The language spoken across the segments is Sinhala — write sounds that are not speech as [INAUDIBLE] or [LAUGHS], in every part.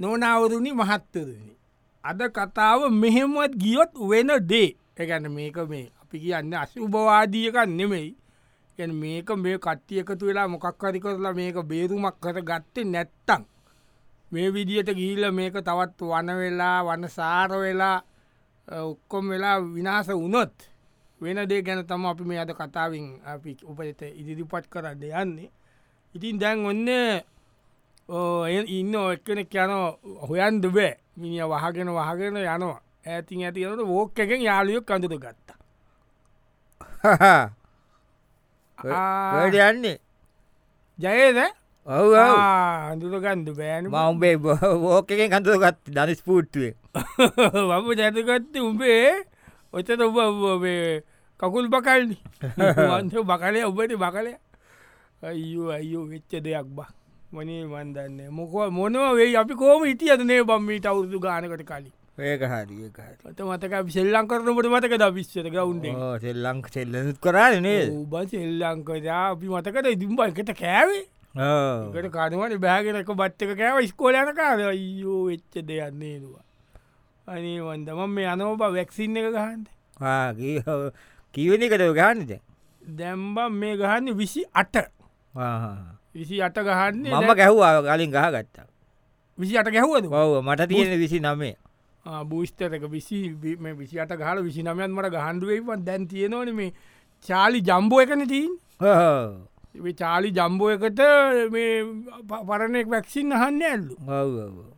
නොනවරුණි මහත්තරුණි. අද කතාව මෙහෙමත් ගියොත් වෙන දේ එකැන මේක මේ අපි කියන්න අශුභවාදියකන් නෙමෙයි ගැන මේක මේ කට්ටිය එකතු වෙලා මොකක්කරි කරලා මේක බේරුමක් කර ගත්තේ නැත්තං. මේ විදියට ගිහිල්ල මේක තවත් වන වෙලා වන සාර වෙලා ඔක්කොම් වෙලා විනාස වනොත් වෙන දේ ගැන තම අපි මේ අද කතාවෙන් අපි උපත ඉදිරිපත් කරන්න යන්නේ. ඉතින් දැන් ඔන්න ඉන්න එක්කනෙක් යන හොයන්ද බෑ. මිනිිය වහගෙන වහගෙන යනවා. ඇතින් ඇති යනට වෝක් එකෙන් යාලියක් කඳුර ගත්තා. වැඩ යන්නේ ජයද ඔව අඳුරගන්ඩ බෑන මවුම්බේ බෝකෙන් කඳුරගත් දනිස් පූට්ටුවේ වම ජැතගත්ත උඹේ ඔතට [LAUGHS] ඔබ කකුල් බකල්නි. වන්ස බකලය ඔබට බකලය අයෝ අයෝ වෙච්ච දෙයක් බා මනේ වන්දන්න මොක මොනව වෙයි? අපි කෝම හිටියද නේ බම්මීට අවුදු ගානකට කලින්? ඒක හරි ඒක හරි. ත මතක සෙල්ලං කරනට මතකද විශ්ෂත ගවුන්ඩේ සෙල්ලංක සෙල්ලනුත් කරන්නේ උබ සෙල්ලංකදා අපි මතකට ඉදිම්බ එකට කෑවේ? කට කනුවට බෑගෙනක බත්තක කෑව ස්කෝලයන කාර අයෝ වෙච්ච දෙයන්නේ නවා අනේ වන්දම මේ අනෝබ වැක්සින්න එක ගහන්ද කීවනිකට ගන්නද දැම්බම් මේ ගහන්න විසි අට විසි අට ගහන්නේ මම ගැහ්වා කලින් ගහ ගත්තා විසි අට ගැහුවද? ඔව මට තියෙන විසි නමේ බූස්තරක විසි විසි අට ගහල විසි නමයන් මට ගහන්ඩුවේපන් දැන් තියෙනවන මේ චාලි ජම්බෝ එකන තිීන් චාලි ජම්බෝ එකට මේ පරණෙක් වැක්සින් අහන්න ඇල්ලු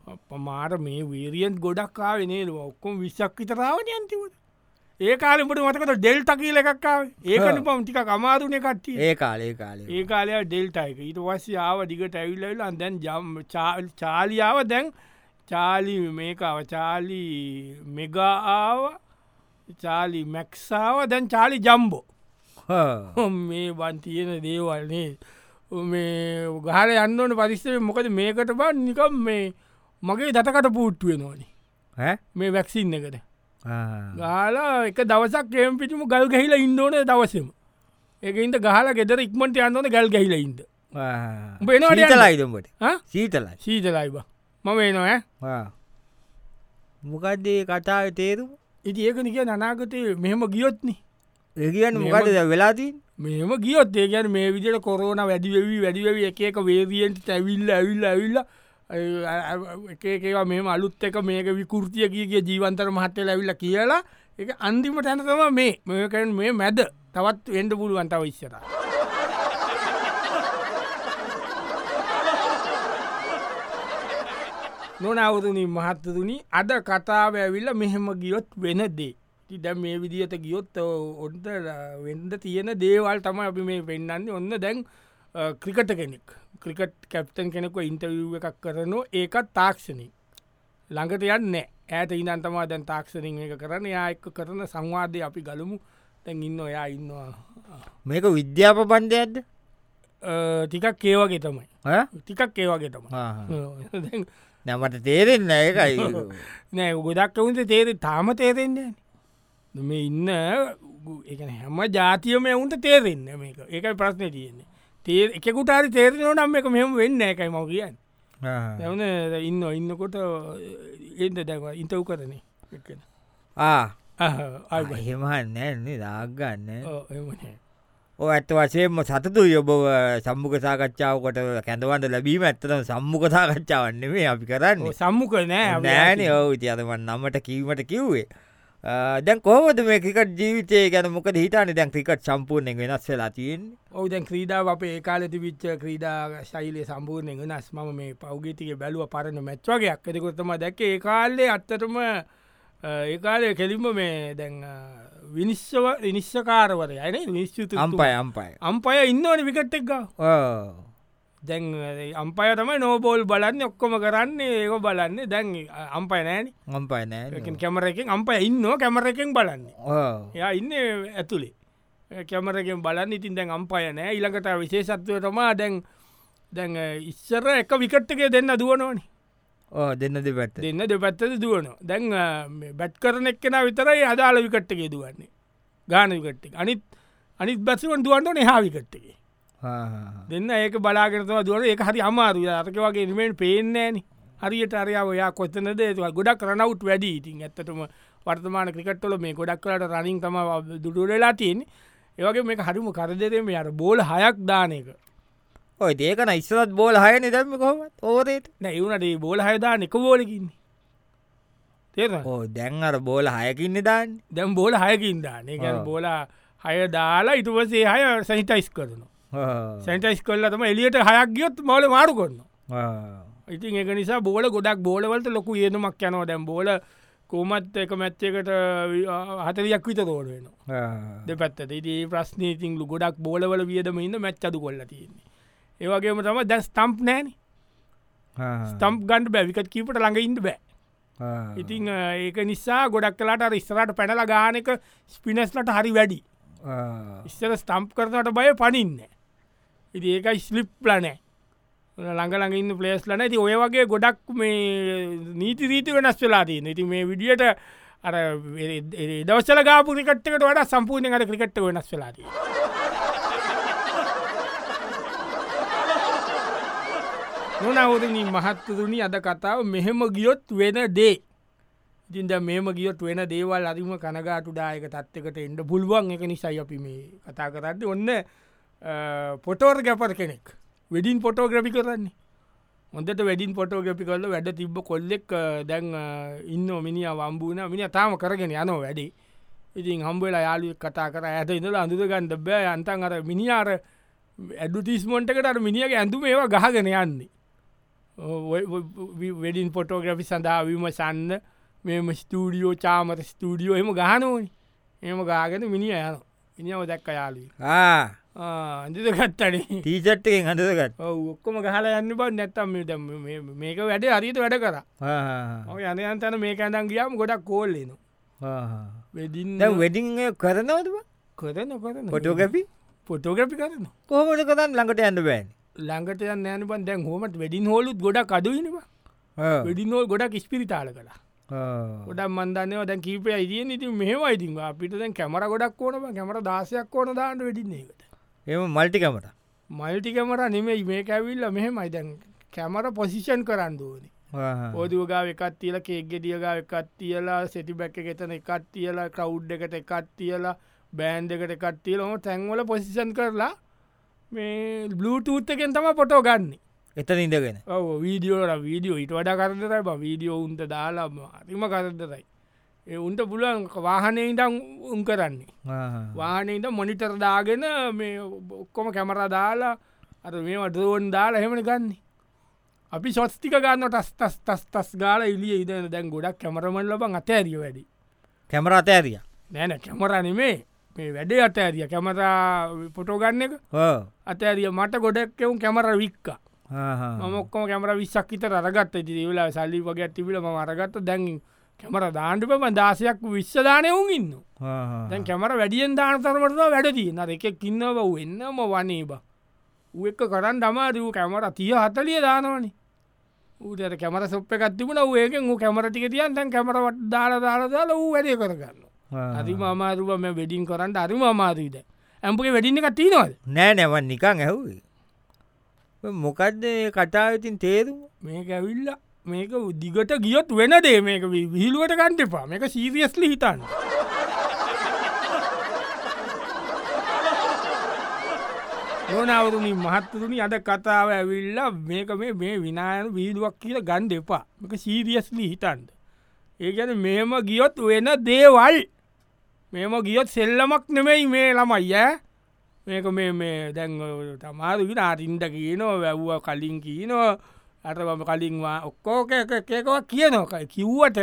අපමාට මේ වීරියන් ගොඩක් කාවෙනේ ඔක්කොම විශ්ක් විතරාවන ඇන්තිවට ඒ කාලෙට මතකට ඩෙල් තකීල එකක්කාව ඒකන පම්ටික අමාරුණ කට්ටිය. ඒ කාලේ කාලේ. ඒ කාලය ඩෙල්ටයික ඊට වස්ස ආව දිගට ඇවිල්ලල අදැන් ජම් චාලියාව දැන් චාලි මේකාව චාලි මෙගාආව චාලි මැක්සාව දැන් චාලි ජම්බෝ. [LAUGHS] මේ බන් තියෙන දේවල්නේ මේ ගහල යන්නවන පරිස්සව මොකද මේකට බන් නිකම් මේ මගේ දතකට පූට්ටුව නොනි මේ වැක්සින්න එකට ගාලා එක දවසක් කේම් පිටිම ගල් ගැහිලා ඉන්නඕන දවසම. එක ඉන්ට ගහල ගෙදර ඉක්මට යන්නවන ගල් ගැහිල ඉද සීතලයිදමට සීතලයි. සීතලයිබ මම නො මොකක්දේ කතාව තේරු ඉති ඒක නික අනාගතය මෙහෙම ගියොත්න. ඒගන්න මොකද වෙලාතිී මෙම ගියොත් ඒ ගැන මේ විදිට කොරෝන වැඩිවෙවී වැඩිවෙවි එක එක වේදියෙන්ට ඇවිල්ල ඇවිල්ල ඇවිල්ල එකේවා මෙම අලුත් එක මේක විකෘතිය කියගේ ජීවන්තර මහත්තය ඇවිල්ල කියලා එක අන්තිම තැනතම මේ. මේකන් මේ මැද. තවත් එන්ඩ පුළුවන්තව ඉස්සර. නොනවතුනි මහත්තතුනි අද කතාව ඇවිල්ල මෙහෙම ගියොත් වෙන දේ. තිද මේ විදිහට ගියොත් ඔොන්ට වෙන්ද තියෙන දේවල් තම අපි මේ පෙන්න්නන්නේ ඔන්න දැන් ක්‍රිකට කෙනෙක්. ක්‍රිකට් කැප්ටන් කෙනෙක ඉන්ටවිව් එකක් කරනවා ඒකත් තාක්ෂණය ළඟට යන්න ඇයට ඉනන්තමා දැන් තාක්ෂණින් එක කරන යායක කරන සංවාධය අපි ගලමු. තැන් ඉන්න ඔයා ඉන්නවා. මේක විද්‍යාප බන්ධයක්ද ටිකක් කේවගේ තමයි. ටිකක් ඒවගේ තම නමට තේරෙන්න ඒකයි. [LAUGHS] නෑ ගොඩක් ඔවුන්ට තේරෙ තාම තේරෙන්නේ මේ ඉන්න එක හැම ජාතියම එවුන්ට තේරෙන්න මේක. ඒකයි ප්‍රශ්නය තියෙන්නේ තේ එකකුටරි තේරෙන නම් එක මෙම වෙන්න එකයි මව කියන්න. එවන ඉන්න ඉන්නකොට ඒද දැව ඉන්ටව් කරන හෙමහන්න න්නේ දාගන්න ඕ ඇත්ත වශයෙන්ම සතතු යොබව සම්මුඛ සාකච්ඡාවකට කැඳවන්ට ලැබීම ඇත්තම සම්මුඛ සාකච්ඡාවන්න මේ අපි කරන්න. සම්මුක නෑ නෑන ඔව ඉති අතමන් නමට කීමට කිව්වේ දැන් කොහොද මේ ක්‍රිකට ජීවිතය ගැන මොක හිතාන දැන් ක්‍රිකට සම්පූර්ණය වෙනස් වෙලා තියෙන් ඔව දැන් ක්‍රීඩාව අප ඒකාලති විච්ච ක්‍රීඩා ශෛලය සම්පූර්ණය වෙනස්. මම මේ පෞගේතික බැලුව පරණ මැත්වගේයක් ඇතිකොත්තම දැක ඒකාල්ලේ අත්තටම ඒකාලය කෙලින්ම මේ දැන් විනිශ්ව විනිශ්ෂකාරවර යන විනිශ්චුතු අම්පය අම්පය අම්පය ඉන්නවන විකට්ටෙක්ග දැන් අම්පය තමයි නෝබෝල් බලන්න ඔක්කොම කරන්නේ ඒක බලන්න. දැන් අම්පය නෑන. අම්පය නෑ කැමරකින් අම්පය ඉන්න කැමර එකෙන් බලන්න. ය ඉන්න ඇතුළේ කැමරකින් බලන්න. ඉතින් දැන් අම්පය නෑ. ඉළඟට විශේෂත්වය තමා දැන් දැන් ඉස්සර එක විකට්ටක දෙන්න දුවනෝනි දෙන්න දෙපැත්ත. දෙන්න දෙපැත්තද දුවන දැන් බැට් කරන එක්කෙන විතරයි අදාල විකට්ටකේ දුවන්නේ. ගාන විකට්ටක අනිත් අනිත් බැසිවන් දුවන්ට නහාවිකට්ටකේ දෙන්න ඒක බලාගෙනතව දුවන එක හරි අමාරු අතක වගේ නිමෙන් පේනෑන හරියට අරයා ඔයා කොත්තනද ගොඩක් කරනවුට් වැඩි ඉතින්. ඇත්තටම වර්තමාන ක්‍රිකට්වල මේ ගොඩක් කලට රනිින් තම දුටුරලා තියෙන ඒවගේ මේ හරිම කරදරම යට බෝල හයක් දාන එක. ඔය ඒකන ඉස්සරත් බෝල හය නිදම කොමත් ඕරේට නැවුනට බෝල හයදා එක බෝලකින්නේ තේර දැන් අර බෝල හයකින්න දාන්න. දැම් බෝල හයකින් දාන. බෝල හය දාලා ඉතුවසේ හය සැහිටයිස් කරන සැන්ටයිස් කොල්ල තම එලියට හයක් ගියොත් මෝල මාරු කරන්න ඉතින් එක නිසා බෝල ගොඩක් බෝලවලට ලොකු ඒදමක් යනවා. දැම් බෝල කෝමත් එක මැච්චකට හතරියක් විත තෝඩ වෙන දෙ පැත්තට ඉති ප්‍රශ්නය තිංලු ගොඩක් බෝලවල වියදම ඉන්න මැච්චදු කොල්ල තියෙන්නේ. ඒවගේම තම දැ ස්ටම්ප් නෑන ස්ටම්ප් ගන්ඩ බැවිකත් කීපට ළඟ ඉන්න බෑ. ඉතිං ඒක නිසා ගොඩක් කලාට ඉස්සරට පැනල ගානක ස්පිනස්ලට හරි වැඩි. ඉස්සර ස්ටම්ප් කරනට බය පනින්න ඉති ඒක ස්ලිප් ලනෑ ළඟළඟ ඉන්න පලේස් ලන ති ඔය වගේ ගොඩක් මේ නීති රීති වෙනස් වෙලා තියන ඉති මේ විඩියට අර දවසල ගාපු ක්‍රිකට්කට වඩ සම්පූර්ණය අට ක්‍රිකට්ට වෙනස් වෙලාදී නොනවරණී මහත්තතුනි අද කතාව මෙහෙම ගියොත් වෙන දේ. ඉතින්ද මෙම ගියොත් වෙන දේවල් අරිම කනගාටුදායක තත්වකට එන්ඩ පුළුවන්. එක නිසයි අපි මේ කතා කරන්න ඔන්න පොටෝර් ගැපර කෙනෙක්. වෙඩින් පොටෝග්‍රපි කරන්නේ. මොදට වැඩින් පොටෝග්‍රපි කරල වැඩ තිබ්බ කොල්ලෙක් දැන් ඉන්න මිනි වම්බූන මිනි තාම කරගෙන යනෝ වැඩි. ඉතින් හම්බවෙලා යාලුවක් කතා කර. ඇත ඉඳල අඳුරගන්න බෑ. අන්තන් අර මිනිාර ඇඩුතිස්මොන්ටකට මිනිියගේ ඇඳුම ඒවා ගහගෙන යන්නේ. වෙඩින් පොටෝග්‍රපි සඳහා විමසන්න මෙම ස්ටඩියෝ චාමත ස්ටඩියෝ එම ගහනෝනි. එම ගාගෙන මිනිිය යන මිනිියම දැක්ක යාලී අඳකත්තන තීචට්ටෙන් හඳදගත් ඔක්කොම ගහල යන්න බ නැත්තම් මේක වැඩ හරිත වැඩ කර. ඔය යනයන්තන මේක ඇඳන් ගියාම ගොඩක් කෝල්ලන වෙඩින්න වෙඩිං කරනවද කරන කරන පොටෝගැපි පොටෝග්‍රපි කරන කොහමට කරන්න? ළඟට ඇන්න බෑන්. ළඟට යන්න යන පන් දැන් හොමට වැඩින් හෝලුත් ගොඩක් අඩුවනවා වෙඩිනෝල් ගොඩක් ස්පිරිතාල කලා ගොඩක් මන්දන්නව දැන් කීපය ඉදිය ඉති මෙහම ඉතින් අපිට දැන් කැමර ගොඩක් ඕනම කැමර දාසයක් ඕන දාන්න වෙඩින්නේකට එම මල්ටිකමට මල්ටි කැමර නෙමෙයි. මේ ඇවිල්ල මෙහෙමයි. දැන් කැමර පොසිෂන් කරන්න ඕනි. ඕදුවගා එකත් තියල කේක්ගෙදියගා එකත් තියලා සෙටි බැක්ක ගෙතන එකත් තියලා කවුඩ් එකට එකත් තියලා බෑන්් එකට එකත් තියල ොම තැන්වල පොසිෂන් කරලා මේ බ්ලූටූත්තකෙන් තම පොටෝ ගන්න. එතන ඉඳගෙන. ඔව වීඩියෝට වීඩියෝ ඉට වඩ කරදරයි බ. වීඩියෝ උන්ට දාලාම අරිම කරදරයි උන්ට පුළුවන් වාහනය ඉදම් උන් කරන්නේ. වාහනට මොනිටර් දාගෙන මේ ඔක්කොම කැමර දාලා අර මේ ඩෝන් දාලා එහෙමන ගන්නේ? අපි සොස්තික ගන්න ටස් තස් තස් තස් ගාල ඉලිය ඉදන දැන් ගොඩක් කැමරමන් ලබන් අතඇරිය වැඩි. කැමර අත ඇරිය නෑන කැමරනෙමේ මේ වැඩේ අත ඇරිය කැමරා පොටෝගන්න එක අතඇරිය මට ගොඩක් එවුන් කැමර වික්කා. මොක්කොම කැමර විස්සක්කිත රගත් ති වෙලා සල්ලි වගේ තිබිල ම අරගත්ත. දැන් කැමර දාන්ටපම දාසයක් විශ්ෂදානයවුන් ඉන්න. දැන් කැමර වැඩියෙන් දාන තරමට වැඩදී නර එකෙක් කින්නව වෙන්නම වනේ බ ඌ එක්ක කරන්න දමාදූ කැමර තිය හතලිය දානවනි. ඌට කැමර සොප්ප එකත්තිබුණ ඒකෙන් ූ කැමරටික තියන් දැන් කැමරවට දාලා දාලා දාලා ඌ වැඩේ කරගන්න අරිම අමාරුව මේ වෙඩින් කරන්න අරිම අමාරීද ඇම්පගේ වැඩින්න එක තිීනවද නෑ නැවන් නිකං ඇහුවේ. මොකක්ද කටාවතින් තේරුම? මේක ඇවිල්ල මේක දිගට ගියොත් වෙන දේ මේක විහිලුවට ගන්ටපා මේක සීරියස්ලි හිතන්න. ඕනවරුණි මහත්තරුණි අද කතාව ඇවිල්ල මේක මේ මේ විනායන වීදුවක් කියල ගන්ඩ එපා. මේක සීරියස්ලි හිතන්ද ඒ ගැන මෙම ගියොත් වෙන දේවල්. මෙම ගියොත් සෙල්ලමක් නෙමෙයි මේ ළමයි ඈ. මේක මේ මේ දැන් තමාරුගෙන අටින්ට කියනෝ වැැව්ව කලින් කියනෝ අටම කලින්වා ඔක්කෝකකවක් කියනොකයි කිව්වට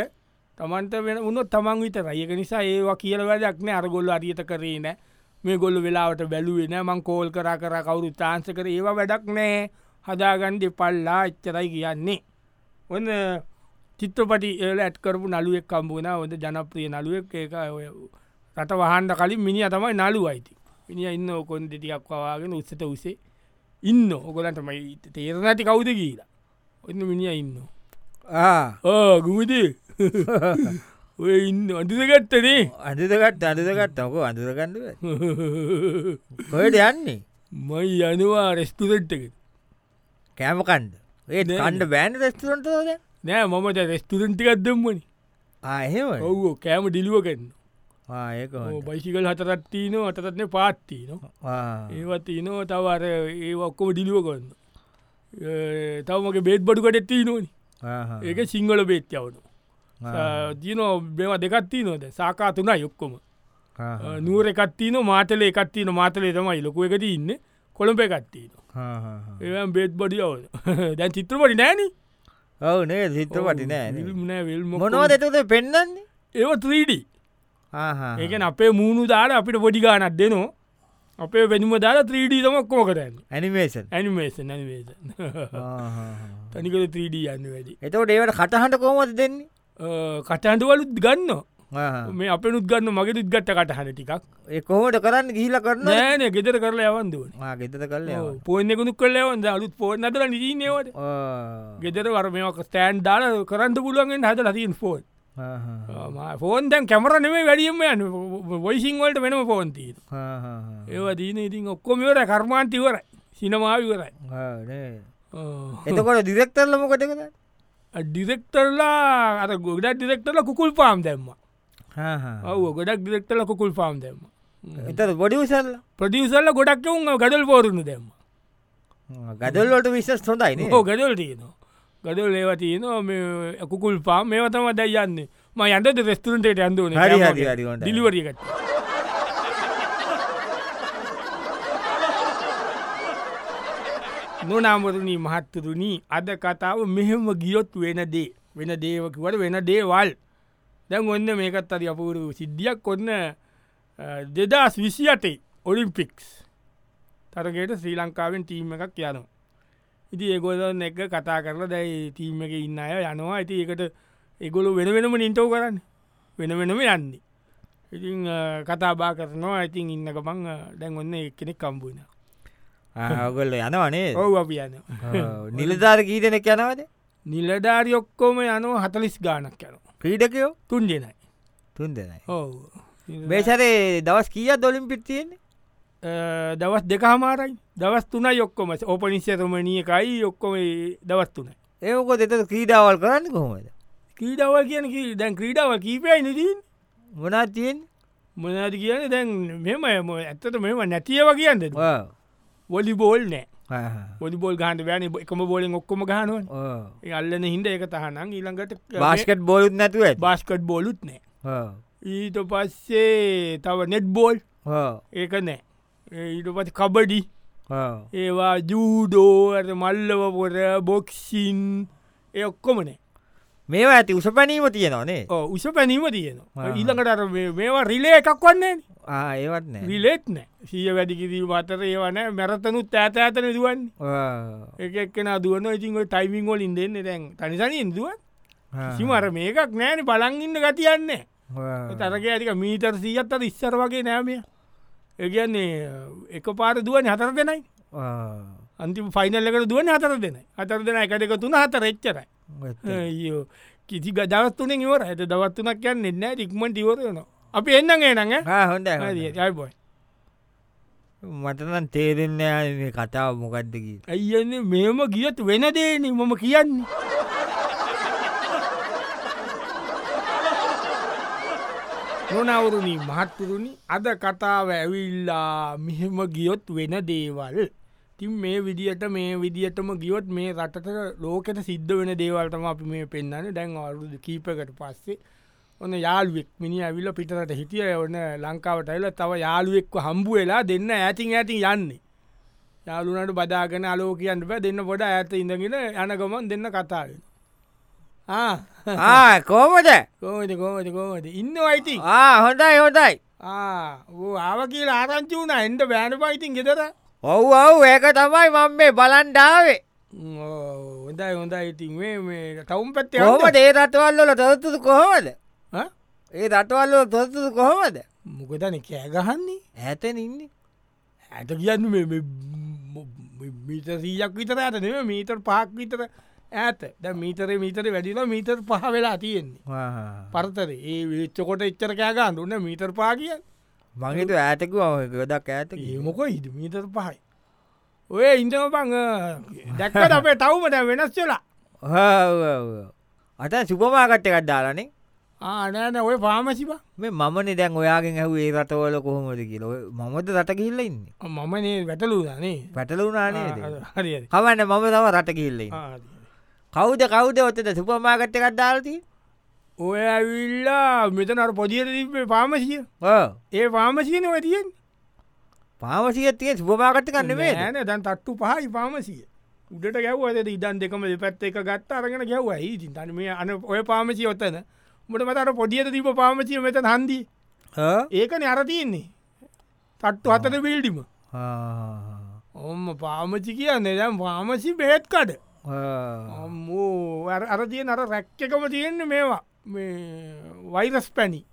තමන්ට වෙන උුණොත් තමන් විත රයක නිසා ඒවා කියල වැඩක්න අරගොල්ල අරියත කරේ නෑ. මේ ගොල්ල වෙලාවට බැලුවෙන මං කෝල් කර කර කවුරු තාන්ස කර. ඒවා වැඩක් නෑ. හදාගන්ඩ පල්ලා එච්චරයි කියන්නේ. ඔන්න චිත්‍රපටි ඒල ඇත්කරපු නලුවෙක් කම්බුණ ඔොද ජනප්‍රිය නලුවෙක් ඒක ඔය රට වහන්ඩ කලින් මිනි තමයි නලු අයිති මිනි ඉන්න ඔකොන් දෙටියක් වවාගෙන උත්සට උසේ ඉන්න. ඔකොලන්ටමයි තේරනැති කවුද කියලා. ඔන්න ඉන්න ගුමති [LAUGHS] ඔය ඉන්න අඳුදගත්තනේ අඳදගත් අඳදගත් ඔක අඳුරගන්නව [LAUGHS] කොයට යන්නේ? මයි යනවා රෙස්තුරෙට්ටක කෑම කණ්ඩ ඒ කණ්ඩ බෑන් රෙස්තුරන්ට ද නෑ මම රෙස්තුරන්ටිකක් දෙම්මනි. ආහෙම ඔව්ෝ කෑම ඩිලිුවකන්න බයිසිකල් හතරත්තිීන අතත්න පාත්තිී න ඒවත් නෝ තවර ඒ ඔක්කොම ඩිලිුව කරන්න තවමගේ බේත් බඩු කටෙත්තිී නොනි ඒක සිංහල බේත්්‍යවනු තියනෝ බෙම දෙකත්තිී නොද සාකා තුනා යොක්කොම නුවර එකත්තින මාතල එකත්තින මාතලේ තමයි ලොකුව එකති ඉන්න. කොළඹ එකත්තින ඒ බේත් බඩියවන [LAUGHS] දැන් චිත්‍රපටි නෑන? ඔවු නේ සිත්‍රපටි නෑ මොනවද එතද පෙන්න්නන්නේ ඒව 3D ඒකන අපේ මූුණු දාල අපිට පොඩි ගානත් දෙනවා අපේ වෙනුම දාලා 3D තමක්කෝ කරන්න ඇනිමේෂන් ඇනිමේෂන් ඇනිමේෂන් තනිකද 3D යන්න වැඩි. එතවට ඒවට කටහට කෝමද දෙන්නේ? කටහන්ටවලුත් ගන්න මේ අප නුත් ගන්න මගේ ගත්ත කටහන ටිකක්. කොහොට කරන්න ගිහිල කරන්න නෑන ගෙතර කරලා යවන්දුවන ගෙතත කල්ල පෝනෙකුණු කල්ලවන්ද අලුත් පෝන අතර නිදීනවට ගෙතර වරමක ස්ටෑන් දාල කරන්න පුළුවන්ගෙන් හද ලතින් ෆෝන් ෆෝන් දැන් කැමර නෙමේ වැඩියම යන්න. වොයිසිංවලට වෙනම ෆෝන්තීන ඒවා දීන ඉතින් ඔක්කොමවර කර්මාන්තිවර සිනමාවිවරයි එතකොට දිරෙක්තරලමකටකද ඩිරෙක්ටර්ලා අර ගොඩක් ඩිරෙක්ටල කුකුල් පාම් දැම්ම. ඔව ගොඩක් ඩිරෙක්ටල කුකුල් පාම් දැම්ම. එත බොඩිවිසල්ල ප්‍රතිවසල්ල ගොඩක් උන් ගඩල් පෝරුණු දැම්ම. ගදල්ලට විශස් හොඳයින හෝ ගඩල් තියනවා ගඩල් ඒව තියනවා මේ කුකුල් පාම් මේවතම දැයියන්නේ ම යන්ට රෙස්තුරන්ටට ඇන්දුවන හරි හරි හරි හොඳයි. දිලිවරියකට නොනාමරණී මහත්තරුණී අද කතාව මෙහෙම ගියොත් වෙන දේ. වෙන දේවකට වෙන දේවල්. දැන් ඔන්න මේකත් අරි අපූරු සිද්ධියක්. ඔන්න දෙදස් විසි අටේ ඔලිම්පික්ස් තරගේට ශ්‍රී ලංකාවෙන් ටීම් එකක් යනවා ඉති ඒගොලන් එක කතා කරලා දැයි ටීම් එක ඉන්න අය යනවා. ඇති ඒකට එගොලු වෙන වෙනම නින්ටෝ කරන්න. වෙන වෙනම යන්නේ. ඉතින් කතා බා කරනවා. ඇතින් ඉන්න ගමන් දැන් ඔන්න එක්කෙනෙක් කම්බුණ ඔගොල්ල යනවනේ ඔව් අප යන නිලධාර කී දෙනෙක් යනවද? නිලධාරි ඔක්කොම යනවා හතලිස් ගානක් යන ක්‍රීඩකයෝ? තුන් දෙනයි. තුන් දෙනයි. ඔව. මේසරේ දවස් කිය දොලින් පිත්තියෙන්නේ දවස් දෙක හමාරයි දවස් තුන යොක්කොම ඕපනිශ්‍යතමනිය එකයි ඔක්කොම දවස් තුනයි ඒකො දෙත ක්‍රීඩාවල් කරන්න කොහොමද ක්‍රීඩාවල් කියන දැන් ක්‍රීඩාව කීපයයි නදී මොනා තියෙන් මොනද කියන දැන් මෙම එම ඇත්තට මෙම නැතියව කියන්න වොලි බෝල් නෑ ොඩි බෝල් ගහන්ට වැෑන එකම බෝලෙන් ඔක්කොම ගහනුවන් ඒ අල්ලන හින්ද එක තහනම් ඊළඟට [LAUGHS] බාස්කට් බෝලුත් නැතුව බාස්කට් බෝලුත් නෑ ඊට පස්සේ තව නෙට් බෝල් ඒක නෑ ඒ ඊට පති කබඩි. ඒවා ජූඩෝ මල්ලව පොර බොක්සින් ඒ ඔක්කොම නෑ. මේවා ඇති උස පැනීම තියෙනවානේ උස පැනීම තියෙනවා. ඊළඟට මේවා රිලේ එකක් වන්නේ ඒවත් නෑ. රිලේත් නෑ. සිය වැඩිකිරීම අතර ඒවන මැරතනුත් ඇත ඇතන දුවන්නේ. එක එක්කෙන දුවන ඉතින් ටයිමිං වලින් දෙන්න. දැන් තනිසනින් දුව සිමර මේකක් නෑන. බලංගින්න ගතියන්නේ තරක ඇතික මීටර් සීයත් අද ඉස්සර වගේ නෑමය ඒගන්නේ එක පාර දුවන හතර දෙනයි. අන්තිම ෆයිනල් එකට දුවන හතර දෙනයි. හතර දෙන එක දෙක තුන හතර එච්චරයි. අයියෝ කිසි ගදවත්තුන ඉවර ඇත දවත්තුනක් කියන්න එන්න ඉක්මට ඉවරයන අපි එන්නගේ නඟ හොඳ යයිබොයි මටනන් තේරෙන්න කතාව මොකක්දකි ඇයියන්නේ මෙම ගියත් වෙන දේන. මම කියන්නේ නොනවරුණී මහත්තුරුණි අද කතාව ඇවිල්ලා මෙහෙම ගියොත් වෙන දේවල්. තින් මේ විදියට මේ විදිටම ගියොත් මේ රටට ලෝකට සිද්ධ වෙන දේවල්ටම අපි මේ පෙන්න්න දැන් අවරුදු කීපකට පස්සේ ඔන්න යාළුවෙක් මිනි ඇවිල්ල පිටට හිටිය. ඔන්න ලංකාවට ඇල තව යාළුවෙක්ව හම්බු වෙලා දෙන්න ඇතින් ඇති යන්නේ. යාලුනට බදාගෙන අලෝකයන්ට පැ දෙන්න පොඩ ඇත ඉඳගෙන යනගමන් දෙන්න කතාවෙන කෝමද කෝමද කෝමද කෝමද ඉන්න අයිති හොඳයි හොඳයි ආව කියලා ආරංචි වුණ එන්ට බෑන පයිතින් ගෙතර ඔව් ඔව් ඒක තමයි මං මේ බලන්ඩාවේ හොඳයි හොඳයි ඉතින් තවුම් පැත්ත කොහොම ඒ රටවල්ලොල තොරතුතු කොහොමද ඒ රටවල්ලෝ තොරතුතු කොහොමද මොකතන කෑගහන්නේ ඇතන ඉන්න ඇත කියන්න මීට සීයක් විතර ඇත නෙම මීටර් පාක් විතර ඇත ද මීතර මීතර වැඩිල මීටර් පහ වෙලා තියෙන්නේ. පරතර. ඒ විච්චකොට එච්චර කෑගන්න උන්න මීටර් පා කිය මගේතු ඇතකු ගොදක් ඇත ඒමොක ඉද මීතර පහයි. ඔය ඉන්දම පං දැක්කට අපේ තවමට වෙනස් වෙලා? අට සුපමාකට්ට එකක් දාලනේ. ආනෑන ඔය පාමසිබ මේ මමන දැන් ඔයාගෙන් ඇහු ඒ රටවල කොහොමද කියල. මමද රට කිල්ල ඉන්න? මමනේ වැටලූදානේ පැටලුනානේ හරි කවන්න මම තම රට කිල්ලයි කවුද කවුද ඔත්තට සුපමාකට්ට එකක් දාල්ති ඔය ඇවිල්ලා මෙතනට පොදියට තිබේ පාමසිය ඒ පාමසියන වැතියෙන් පාමසියතිය සුපමාකට්ට කන්න මේ ෑන දැන් තට්ටු පහයි පාමසිය උඩට ගැව් ඇත ඉදන් දෙකම පැත්ත එක ගත්ත අරගෙන ගැව්ව යි තන මේ අන ඔය පාමසිය ඔත්තන මට මතට පොඩියට තිබ පාමසිය මෙත හන්දී. ඒකන අර තියෙන්නේ. තට්ටු හතට බිල්ඩිම ඔම්ම පාමචි කියන්නේ දැම් පාමසි බේත්කඩ අම්මෝ අර තිය අර රැක්්‍යකම තියෙන්නේ මේවා වෛරස් පැණි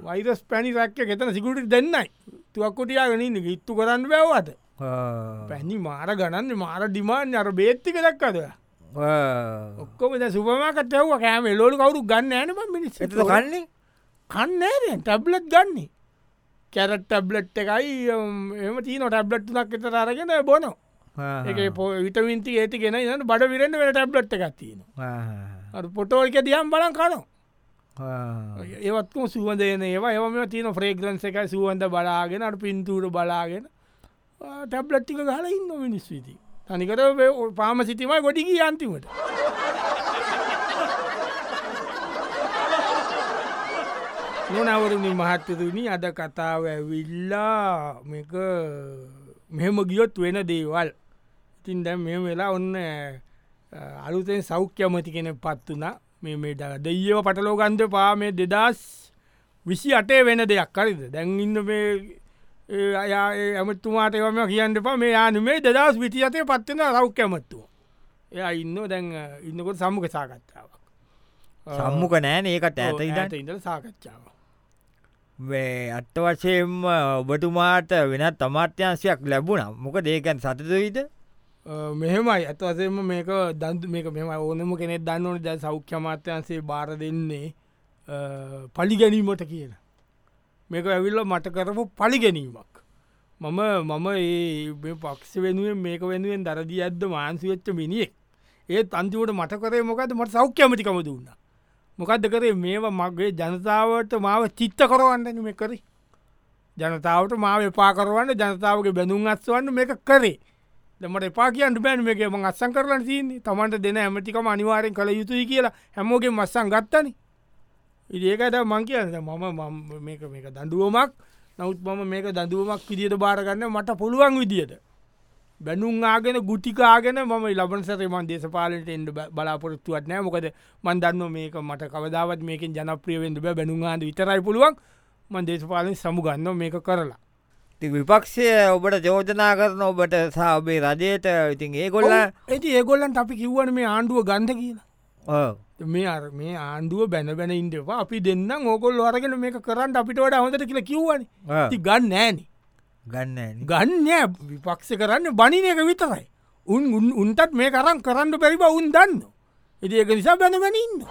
වෛරස් පැණි රැක්ක ගෙතන සිකුට දෙන්නයි තුවක්කොටියාගෙනන්න ගිත්තු කරන්න බැව්වත පැණි මාර ගණන්න මාර ඩිමාන් අර බේත්තික දක්කද ඔක්කොම සුපමකට ඇව කෑම ලෝඩු කවරු ගන්න ඇනම මිනිස් එත කන්නේ ටැබ්ලට් ගන්නේ කැරට ටැබ්ලට් එකයි එම තින ටැබ්ලට් නක් එත අරගෙන බොනො එක පෝ විටවින්ති ඒති ගෙන න්න බඩ විරෙන්න්න වෙන ටැබ්ලට් එකත්තින පොටෝල්ක දියම් බලන් කනවා. ඒවත්කම සුවදයන ඒවා. ඒවම තියන ෆ්‍රේග්‍රන්ස එකයි සුවන්ද බලාගෙන අට පින්තුර බලාගෙන. ටැබ්ලට්ටික ගල ඉන්න මිනිස් විති තනිකට පාම සිතිමයි ගොඩිගී අන්තිමට. නොනවරුණි මහත්තතුනි අද කතාව ඇවිල්ලා මේක මෙහෙම ගියොත් වෙන දේවල් ඉතින් දැම් මෙ වෙලා ඔන්න අලුතෙන් සෞඛ්‍යමති කෙන පත් වනා මේ මේ දෙයව පටලෝගන්ධ පා මේ දෙදස් විසි අටේ වෙන දෙයක් කරිද දැන් ඉන්න මේ අයා ඇමතුමාට එවම කියන්න පා මේ යාන මේ දෙදස් විටි අතේ පත්වෙන රෞඛ්‍යමත්තුව එය ඉන්න දැන් ඉන්නකොට සම්මුඛ සාකච්ඡාවක්. සම්මුක නෑන ඒකට ඇත ඉඳල සාකච්ඡාව අත්ත වශයෙන්ම ඔබතුමාට වෙනත් අමාත්‍යංශයක් ලැබුණ. මොක දේකැන් සතදවිද මෙහෙමයි. ඇත්වසේම මේක දන්තු මේක මෙම ඕනම කෙනෙක් දන්නවන ද සෞඛ්‍ය මාත්‍යන්සේ බාර දෙන්නේ පලිගැනීමට කියන. මේක ඇවිල්ල මට කරපු පලිගැනීමක්. මම මම ඒ පක්ෂ වෙනුවෙන් මේක වෙනුවෙන් දරදී ඇද්ද මාන්සි වෙච්ච මිනිියෙක් ඒත් අන්තිවට මට කරේ මොකද මට සෞඛ්‍යමතිකම දුන්න. මොකක්ද කරේ? මේවා මගේ ජනතාවට මාව චිත්ත කරවන්නන මේ කරේ. ජනතාවට මාව පාකරවන්න ජනතාවගේ බැඳුම් අත්වන්න මේක කරේ. දමට එපා කියන්න බෑන් මේක. ම අත්සං කරලන තියන්නේ. තමන්ට දෙන ඇමතිකම අනිවාරෙන් කළ යුතුයි කියලා හැමෝගේ මස්සං ගත්තන. ඉඒකට මං කියන්න. මම මේක මේක දඩුවමක් නවත් මම මේක දදුවමක් විදිට බාරගන්න මට පුළුවන් විදියට. බැනුම් ආගෙන ගුටිකාගෙන ම ලබන සරමන් දේශපාලට එන්ඩ බලාපොරත්තුවත් නෑ මොකද මන් දන්න මේක මට කවදාවත් මේක ජනප්‍රියවෙන්ඩ බෑ. බැනුම්ආද විතරයි පුළුවන්. මන් දේශපාලෙන් සමුගන්න මේක කරලා. විපක්ෂය ඔබට චෝජනා කරන ඔබට සාබේ රජයට ඉතින් ඒගොල්ල ඇති ඒගොල්ලන් අපි කිව්වන මේ ආණ්ඩුව ගන්ධ කියලා. මේ අර මේ ආණ්ඩුව බැන බැන ඉන්ඩවා අපි දෙන්න ඕකොල් අරගෙන මේක කරන්න අපිට වඩ හොඳට කියලා කිව්වන. ති ගන්න ෑන. ගන්න ගන්න විපක්ෂ කරන්න බනින එක විතරයි. උන් උන්ටත් මේ කරන්න කරන්න පැරිබ උන් දන්න ඉති ඒක නිසා බැන බැන ඉන්න